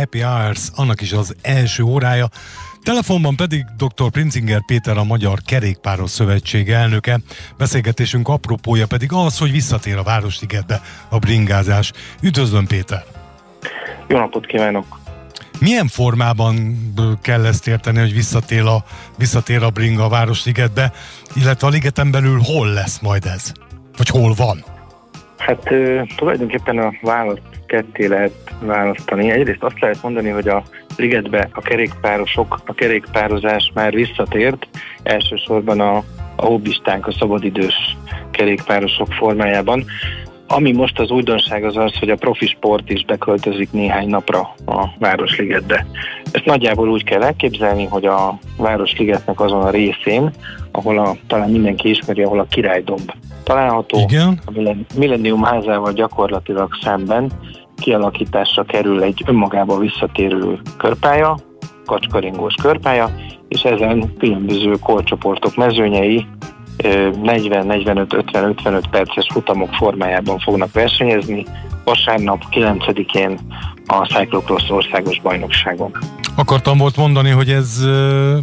Happy Hours, annak is az első órája. Telefonban pedig dr. Princinger Péter, a Magyar Kerékpáros Szövetség elnöke. Beszélgetésünk apropója pedig az, hogy visszatér a Városligetbe a bringázás. Üdvözlöm Péter! Jó napot kívánok! Milyen formában kell ezt érteni, hogy visszatér a, visszatér a bringa a Városligetbe, illetve a ligeten belül hol lesz majd ez? Vagy hol van? Hát tulajdonképpen a választ ketté lehet választani. Egyrészt azt lehet mondani, hogy a ligetbe a kerékpárosok, a kerékpározás már visszatért, elsősorban a, a hobbistánk, a szabadidős kerékpárosok formájában. Ami most az újdonság az az, hogy a profi sport is beköltözik néhány napra a Városligetbe. Ezt nagyjából úgy kell elképzelni, hogy a Városligetnek azon a részén, ahol a, talán mindenki ismeri, ahol a királydomb található, Igen. a Millennium házával gyakorlatilag szemben kialakításra kerül egy önmagába visszatérő körpálya, kacskaringós körpálya, és ezen különböző korcsoportok mezőnyei 40-45-50-55 perces futamok formájában fognak versenyezni, vasárnap 9-én a Cyclocross országos bajnokságon. Akartam volt mondani, hogy ez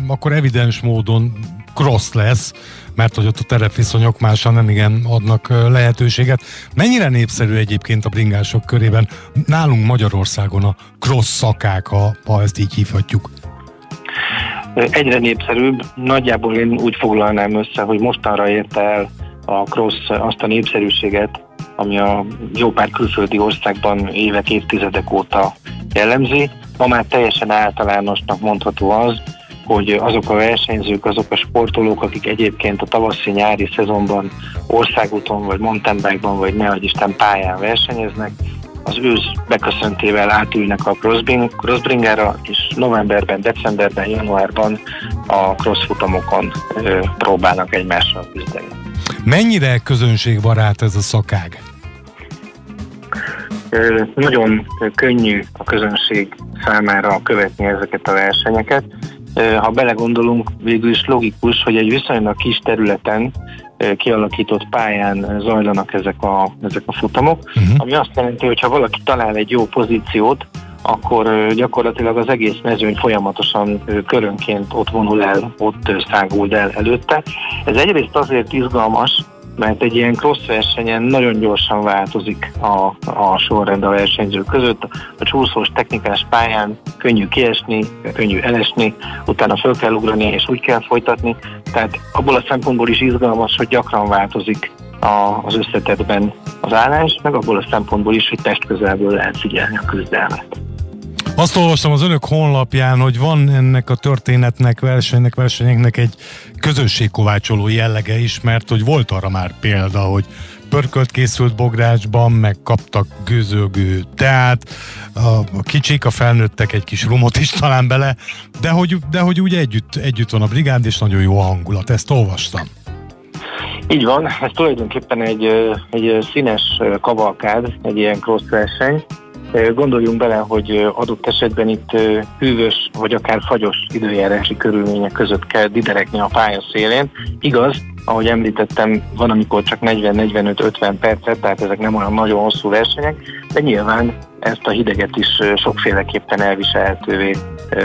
akkor evidens módon cross lesz, mert hogy ott a terepviszonyok másan nem igen adnak lehetőséget. Mennyire népszerű egyébként a bringások körében nálunk Magyarországon a cross szakák, ha, ha ezt így hívhatjuk? Egyre népszerűbb. Nagyjából én úgy foglalnám össze, hogy mostanra érte el a cross azt a népszerűséget, ami a jó pár külföldi országban évek, évtizedek óta jellemzi. Ma már teljesen általánosnak mondható az, hogy azok a versenyzők, azok a sportolók, akik egyébként a tavaszi-nyári szezonban országúton, vagy mountainbike-ban, vagy nehogy Isten pályán versenyeznek, az ősz beköszöntével átülnek a crossbringára, és novemberben, decemberben, januárban a crossfutamokon próbálnak egymással küzdeni. Mennyire közönségbarát ez a szakág? Nagyon könnyű a közönség számára követni ezeket a versenyeket ha belegondolunk, végül is logikus, hogy egy viszonylag kis területen kialakított pályán zajlanak ezek a, ezek a futamok, uh-huh. ami azt jelenti, hogy ha valaki talál egy jó pozíciót, akkor gyakorlatilag az egész mezőny folyamatosan körönként ott vonul el, ott száguld el előtte. Ez egyrészt azért izgalmas, mert egy ilyen cross versenyen nagyon gyorsan változik a, a sorrend a versenyzők között. A csúszós technikás pályán könnyű kiesni, könnyű elesni, utána föl kell ugrani és úgy kell folytatni. Tehát abból a szempontból is izgalmas, hogy gyakran változik a, az összetetben az állás, meg abból a szempontból is, hogy test közelből lehet figyelni a küzdelmet. Azt olvastam az önök honlapján, hogy van ennek a történetnek, versenynek, versenyeknek egy közösségkovácsoló jellege is, mert hogy volt arra már példa, hogy pörkölt készült bográcsban, meg kaptak gőzögő teát, a kicsik, a felnőttek egy kis rumot is talán bele, de hogy, de hogy úgy együtt, együtt van a brigád, és nagyon jó a hangulat, ezt olvastam. Így van, ez tulajdonképpen egy, egy színes kavalkád, egy ilyen cross verseny, Gondoljunk bele, hogy adott esetben itt hűvös vagy akár fagyos időjárási körülmények között kell diderekni a pálya szélén. Igaz, ahogy említettem, van, amikor csak 40-45-50 percet, tehát ezek nem olyan nagyon hosszú versenyek, de nyilván ezt a hideget is sokféleképpen elviselhetővé,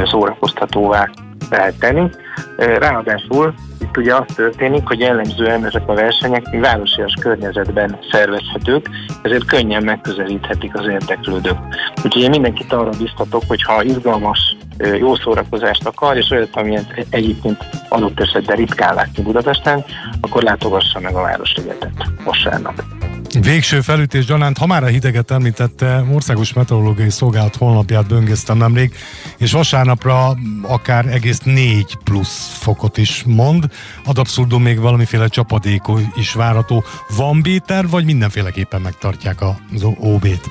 szórakoztatóvá lehet tenni. Ráadásul itt ugye az történik, hogy jellemzően ezek a versenyek városias környezetben szervezhetők, ezért könnyen megközelíthetik az érdeklődők. Úgyhogy én mindenkit arra biztatok, hogy ha izgalmas, jó szórakozást akar, és olyat, amilyet egyébként adott esetben ritkán látni Budapesten, akkor látogassa meg a Városligetet vasárnap. Végső felütés gyanánt, ha már a hideget említette, Országos Meteorológiai Szolgálat honlapját böngésztem nemrég, és vasárnapra akár egész 4 plusz fokot is mond. Ad abszurdum még valamiféle csapadék is várható. Van Béter, vagy mindenféleképpen megtartják az OB-t?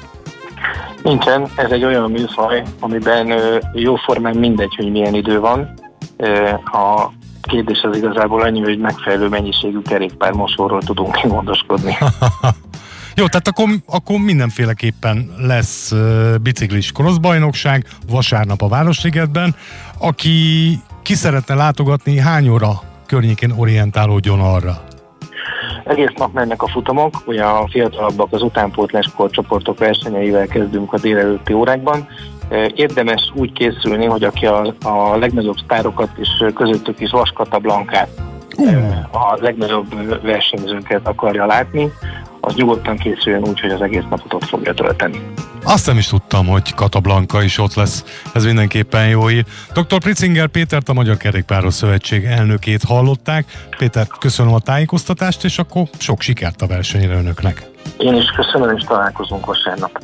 Nincsen, ez egy olyan műfaj, amiben jóformán mindegy, hogy milyen idő van. A kérdés az igazából annyi, hogy megfelelő mennyiségű kerékpármosóról tudunk gondoskodni. Jó, tehát akkor, akkor mindenféleképpen lesz biciklis crossbajnokság vasárnap a Városligetben. Aki ki szeretne látogatni, hány óra környékén orientálódjon arra? Egész nap mennek a futamok, ugye a fiatalabbak az utánpótlás csoportok versenyeivel kezdünk a délelőtti órákban, Érdemes úgy készülni, hogy aki a, a legnagyobb sztárokat és közöttük is Vaskata Blankát, a legnagyobb versenyzőket akarja látni, az nyugodtan készüljön úgy, hogy az egész napot ott fogja tölteni. Azt nem is tudtam, hogy Katablanka is ott lesz. Ez mindenképpen jó hír. Dr. Pritzinger Pétert, a Magyar Kerékpáros Szövetség elnökét hallották. Péter, köszönöm a tájékoztatást, és akkor sok sikert a versenyre önöknek. Én is köszönöm, és találkozunk vasárnap.